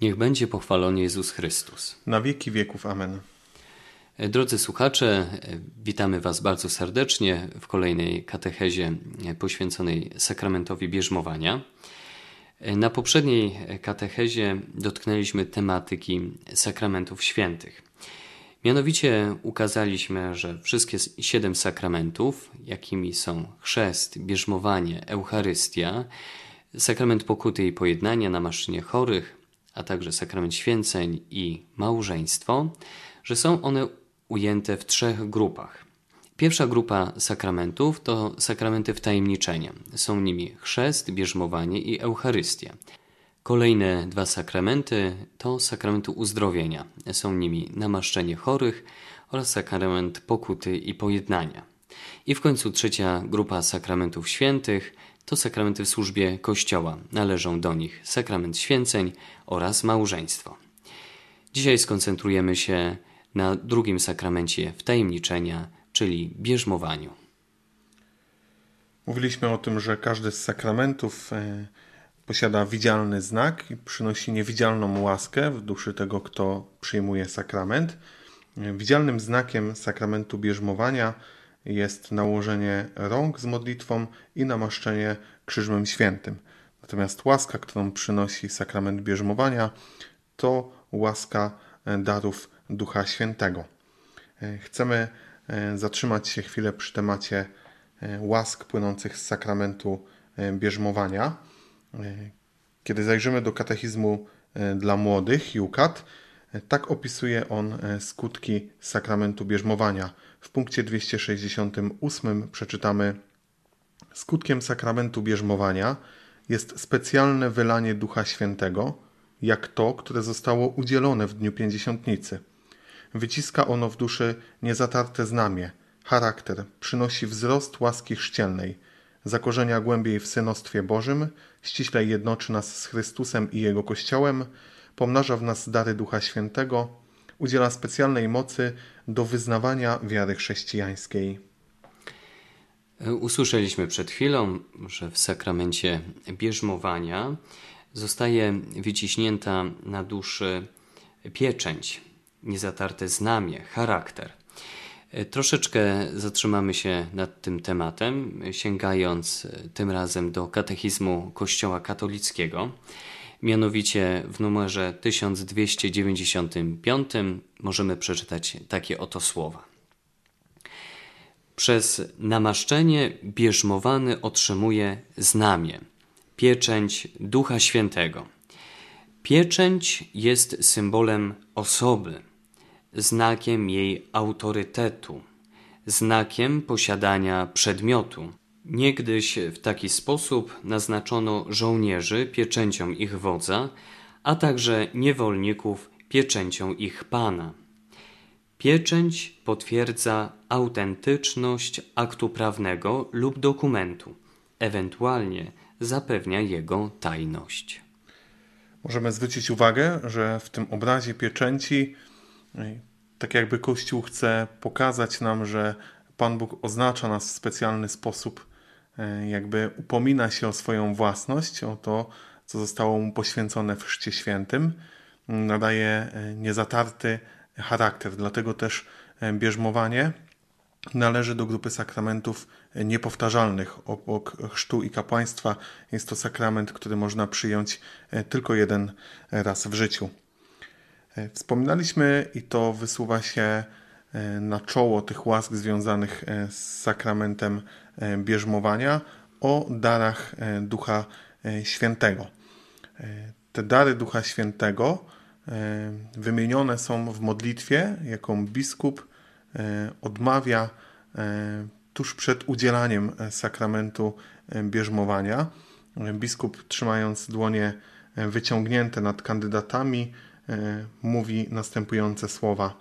Niech będzie pochwalony Jezus Chrystus. Na wieki wieków. Amen. Drodzy słuchacze, witamy Was bardzo serdecznie w kolejnej katechezie poświęconej sakramentowi bierzmowania. Na poprzedniej katechezie dotknęliśmy tematyki sakramentów świętych. Mianowicie ukazaliśmy, że wszystkie siedem sakramentów, jakimi są chrzest, bierzmowanie, Eucharystia, sakrament pokuty i pojednania, namaszczenie chorych, a także sakrament święceń i małżeństwo, że są one ujęte w trzech grupach. Pierwsza grupa sakramentów to sakramenty wtajemniczenia. Są nimi chrzest, bierzmowanie i Eucharystia. Kolejne dwa sakramenty to sakramenty uzdrowienia. Są nimi namaszczenie chorych oraz sakrament pokuty i pojednania. I w końcu trzecia grupa sakramentów świętych to sakramenty w służbie Kościoła. Należą do nich sakrament święceń oraz małżeństwo. Dzisiaj skoncentrujemy się na drugim sakramencie wtajemniczenia, czyli bierzmowaniu. Mówiliśmy o tym, że każdy z sakramentów e, posiada widzialny znak i przynosi niewidzialną łaskę w duszy tego, kto przyjmuje sakrament. E, widzialnym znakiem sakramentu bierzmowania jest nałożenie rąk z modlitwą i namaszczenie krzyżem świętym. Natomiast łaska, którą przynosi sakrament bierzmowania, to łaska e, darów Ducha Świętego. E, chcemy e, zatrzymać się chwilę przy temacie łask płynących z sakramentu bierzmowania. Kiedy zajrzymy do katechizmu dla młodych, Jukat, tak opisuje on skutki sakramentu bierzmowania. W punkcie 268 przeczytamy: Skutkiem sakramentu bierzmowania jest specjalne wylanie Ducha Świętego, jak to, które zostało udzielone w dniu pięćdziesiątnicy. Wyciska ono w duszy niezatarte znamie, charakter, przynosi wzrost łaski chrzcielnej, zakorzenia głębiej w synostwie Bożym, ściślej jednoczy nas z Chrystusem i Jego Kościołem, pomnaża w nas dary Ducha Świętego, udziela specjalnej mocy do wyznawania wiary chrześcijańskiej. Usłyszeliśmy przed chwilą, że w sakramencie bierzmowania zostaje wyciśnięta na duszy pieczęć, niezatarte znamie, charakter. Troszeczkę zatrzymamy się nad tym tematem, sięgając tym razem do katechizmu Kościoła katolickiego. Mianowicie w numerze 1295 możemy przeczytać takie oto słowa. Przez namaszczenie bierzmowany otrzymuje znamię, pieczęć Ducha Świętego. Pieczęć jest symbolem osoby, znakiem jej autorytetu, znakiem posiadania przedmiotu. Niegdyś w taki sposób naznaczono żołnierzy pieczęcią ich wodza, a także niewolników pieczęcią ich pana. Pieczęć potwierdza autentyczność aktu prawnego lub dokumentu, ewentualnie zapewnia jego tajność. Możemy zwrócić uwagę, że w tym obrazie pieczęci, tak jakby Kościół chce pokazać nam, że Pan Bóg oznacza nas w specjalny sposób, jakby upomina się o swoją własność, o to, co zostało mu poświęcone w Chrzcie Świętym, nadaje e, niezatarty charakter. Dlatego też e, bierzmowanie należy do grupy sakramentów niepowtarzalnych. Obok chrztu i kapłaństwa jest to sakrament, który można przyjąć e, tylko jeden raz w życiu. E, wspominaliśmy i to wysuwa się na czoło tych łask związanych z sakramentem bierzmowania o darach Ducha Świętego. Te dary Ducha Świętego E, wymienione są w modlitwie, jaką biskup e, odmawia e, tuż przed udzielaniem sakramentu bierzmowania. Biskup, trzymając dłonie wyciągnięte nad kandydatami, mówi następujące słowa: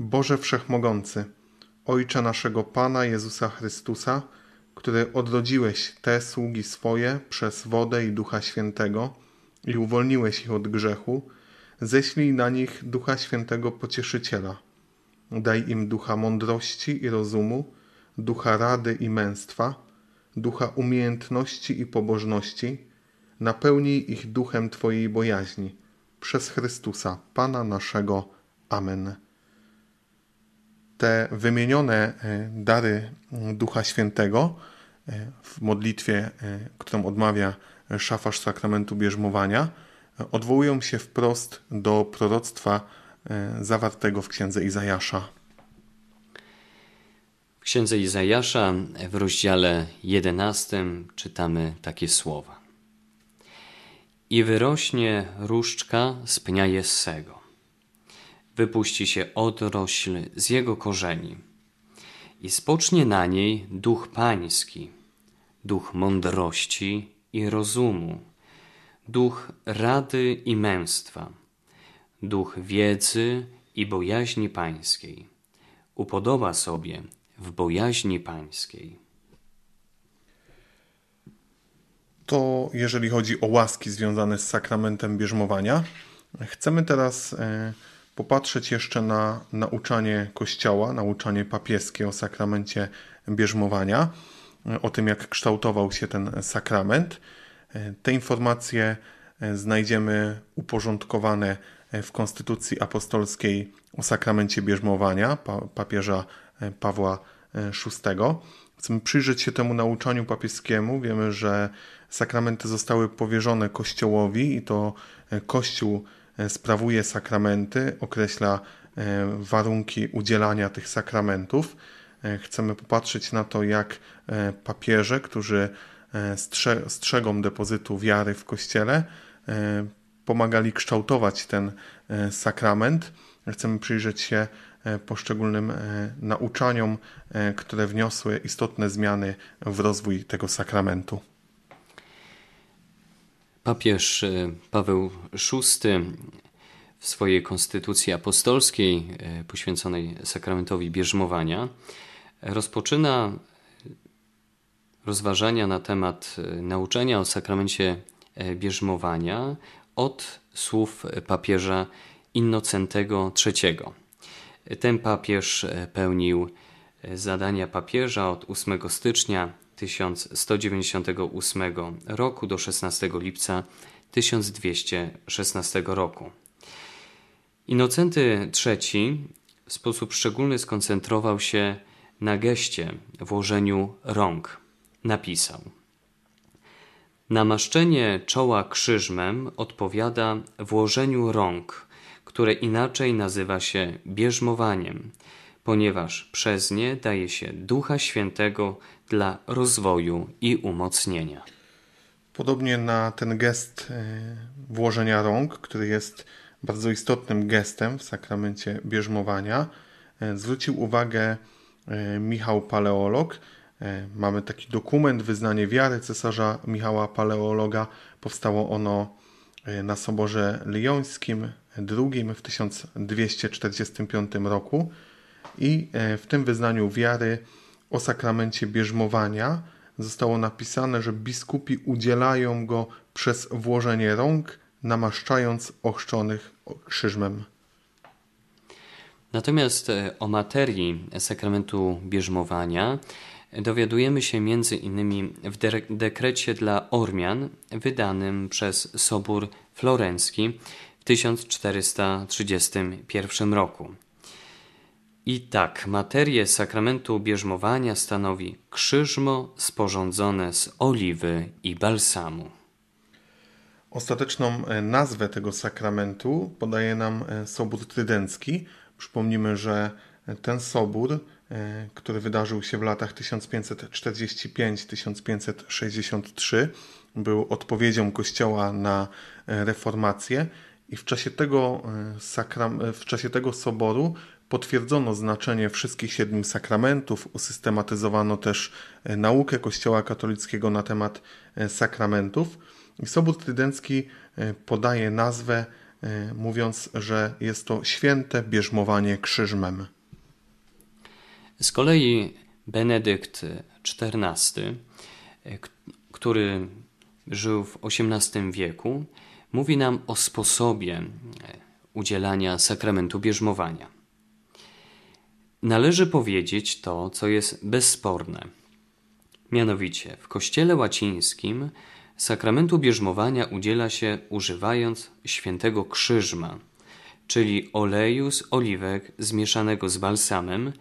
Boże Wszechmogący, Ojcze naszego Pana Jezusa Chrystusa, który odrodziłeś te sługi swoje przez wodę i Ducha Świętego i uwolniłeś ich od grzechu, ześlij na nich Ducha Świętego Pocieszyciela. Daj im ducha mądrości i rozumu, ducha rady i męstwa, ducha umiejętności i pobożności, napełnij ich duchem Twojej bojaźni, przez Chrystusa, Pana naszego. Amen. Te wymienione e, dary Ducha Świętego e, w modlitwie, e, którą odmawia szafarz sakramentu bierzmowania, odwołują się wprost do proroctwa zawartego w księdze Izajasza. W księdze Izajasza w rozdziale 11 czytamy takie słowa. I wyrośnie różdżka z pnia Jessego. Wypuści się odrośl z jego korzeni. I spocznie na niej duch pański, duch mądrości i rozumu, duch rady i męstwa, duch wiedzy i bojaźni pańskiej. Upodoba sobie w bojaźni pańskiej. To jeżeli chodzi o łaski związane z sakramentem bierzmowania. Chcemy teraz e, popatrzeć jeszcze na nauczanie Kościoła, nauczanie papieskie o sakramencie bierzmowania, e, o tym jak kształtował się ten sakrament. E, te informacje znajdziemy uporządkowane w Konstytucji Apostolskiej o sakramencie bierzmowania papieża Pawła VI. Chcemy przyjrzeć się temu nauczaniu papieskiemu. Wiemy, że sakramenty zostały powierzone Kościołowi i to e, Kościół e, sprawuje sakramenty, określa e, warunki udzielania tych sakramentów. Chcemy popatrzeć na to, jak papieże, którzy strzegą depozytu wiary w Kościele, pomagali kształtować ten sakrament. Chcemy przyjrzeć się E, poszczególnym e, nauczaniom, e, które wniosły istotne zmiany w rozwój tego sakramentu. Papież Paweł VI w swojej konstytucji apostolskiej poświęconej sakramentowi bierzmowania rozpoczyna rozważania na temat nauczania o sakramencie bierzmowania od słów papieża Innocentego III. Ten papież e, pełnił e, zadania papieża od 8 stycznia 1198 roku do 16 lipca 1216 roku. Inocenty III w sposób szczególny skoncentrował się na geście włożeniu rąk. Napisał: Namaszczenie czoła krzyżmem odpowiada włożeniu rąk które inaczej nazywa się bierzmowaniem, ponieważ przez nie daje się Ducha Świętego dla rozwoju i umocnienia. Podobnie na ten gest e, włożenia rąk, który jest bardzo istotnym gestem w sakramencie bierzmowania, e, zwrócił uwagę e, Michał Paleolog. Mamy taki dokument, wyznanie wiary cesarza Michała Paleologa. Powstało ono na Soborze Lyońskim II w 1245 roku i e, w tym wyznaniu wiary o sakramencie bierzmowania zostało napisane, że biskupi udzielają go przez włożenie rąk, namaszczając ochrzczonych krzyżmem. Natomiast e, o materii sakramentu bierzmowania dowiadujemy się między innymi w dekrecie dla Ormian wydanym przez Sobór Florencki 1431 roku. I tak, materię sakramentu bierzmowania stanowi krzyżmo sporządzone z oliwy i balsamu. Ostateczną e, nazwę tego sakramentu podaje nam e, Sobór Trydencki. Przypomnimy, że e, ten sobór, który wydarzył się w latach 1545-1563, był odpowiedzią Kościoła na reformację i w czasie tego, sakram, w czasie tego soboru potwierdzono znaczenie wszystkich siedmiu sakramentów, usystematyzowano też e, naukę Kościoła katolickiego na temat sakramentów. I Sobór Trydencki podaje nazwę, mówiąc, że jest to święte bierzmowanie krzyżmem. Z kolei Benedykt XIV, który żył w XVIII wieku, mówi nam o sposobie e, udzielania sakramentu bierzmowania. Należy powiedzieć to, co jest bezsporne. Mianowicie, w Kościele łacińskim Sakramentu bierzmowania udziela się używając świętego krzyżma, czyli oleju z oliwek zmieszanego z balsamem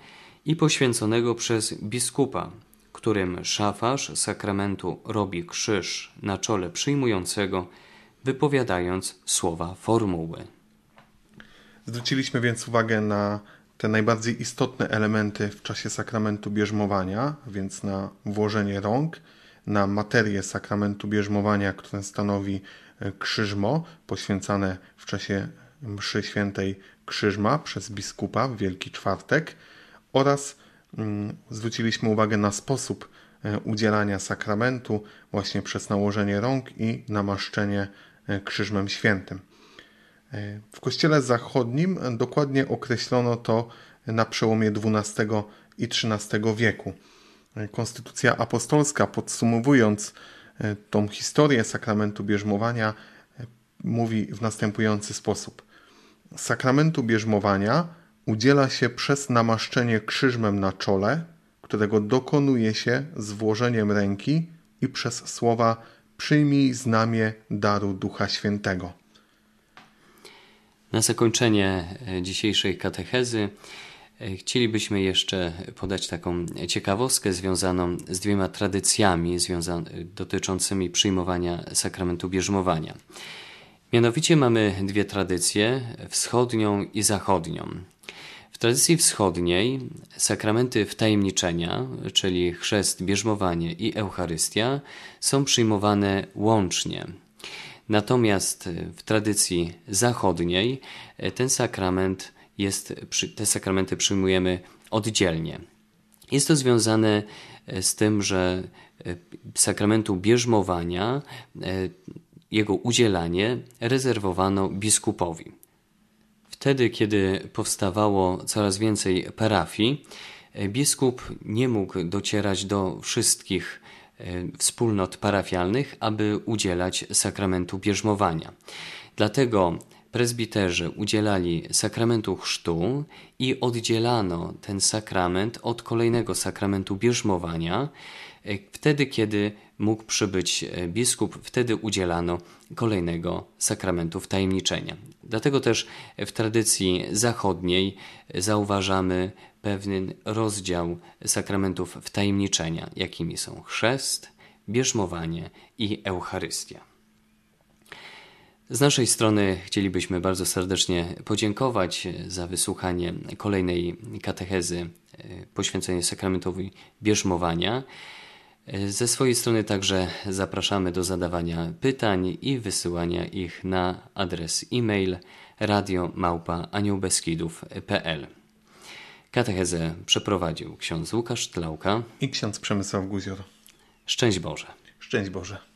i poświęconego przez biskupa, którym szafarz sakramentu robi krzyż na czole przyjmującego, wypowiadając słowa formuły. Zwróciliśmy więc uwagę na te najbardziej istotne elementy w czasie sakramentu bierzmowania, więc na włożenie rąk, na materię sakramentu bierzmowania, które stanowi e, krzyżmo poświęcane w czasie mszy świętej krzyżma przez biskupa w Wielki Czwartek oraz mm, zwróciliśmy uwagę na sposób e, udzielania sakramentu właśnie przez nałożenie rąk i namaszczenie e, krzyżmem świętym. W Kościele Zachodnim dokładnie określono to na przełomie XII i XIII wieku. Konstytucja apostolska, podsumowując e, tą historię sakramentu bierzmowania, e, mówi w następujący sposób: Sakramentu bierzmowania udziela się przez namaszczenie krzyżmem na czole, którego dokonuje się z włożeniem ręki i przez słowa przyjmij znamie daru Ducha Świętego. Na zakończenie e, dzisiejszej katechezy e, chcielibyśmy jeszcze podać taką ciekawostkę związaną z dwiema tradycjami dotyczącymi przyjmowania sakramentu bierzmowania. Mianowicie mamy dwie tradycje, wschodnią i zachodnią. W tradycji wschodniej sakramenty wtajemniczenia, czyli chrzest, bierzmowanie i Eucharystia, są przyjmowane łącznie. Natomiast w tradycji zachodniej e, ten sakrament jest, te sakramenty przyjmujemy oddzielnie. Jest to związane e, z tym, że sakramentu bierzmowania, jego udzielanie rezerwowano biskupowi. Wtedy, kiedy powstawało coraz więcej parafii, biskup nie mógł docierać do wszystkich wspólnot parafialnych, aby udzielać sakramentu bierzmowania. Dlatego prezbiterzy udzielali sakramentu chrztu i oddzielano ten sakrament od kolejnego sakramentu bierzmowania. E, wtedy, kiedy mógł przybyć e, biskup, wtedy udzielano kolejnego sakramentu wtajemniczenia. Dlatego też w tradycji zachodniej zauważamy pewien rozdział sakramentów wtajemniczenia, jakimi są chrzest, bierzmowanie i Eucharystia. Z naszej strony chcielibyśmy bardzo serdecznie podziękować za wysłuchanie kolejnej katechezy e, poświęconej sakramentowi bierzmowania. E, ze swojej strony także zapraszamy do zadawania pytań i wysyłania ich na adres e-mail radio.aniołbeskidów.pl Katechezę przeprowadził ksiądz Łukasz Tlauka i ksiądz Przemysław Guzior. Szczęść Boże. Szczęść Boże.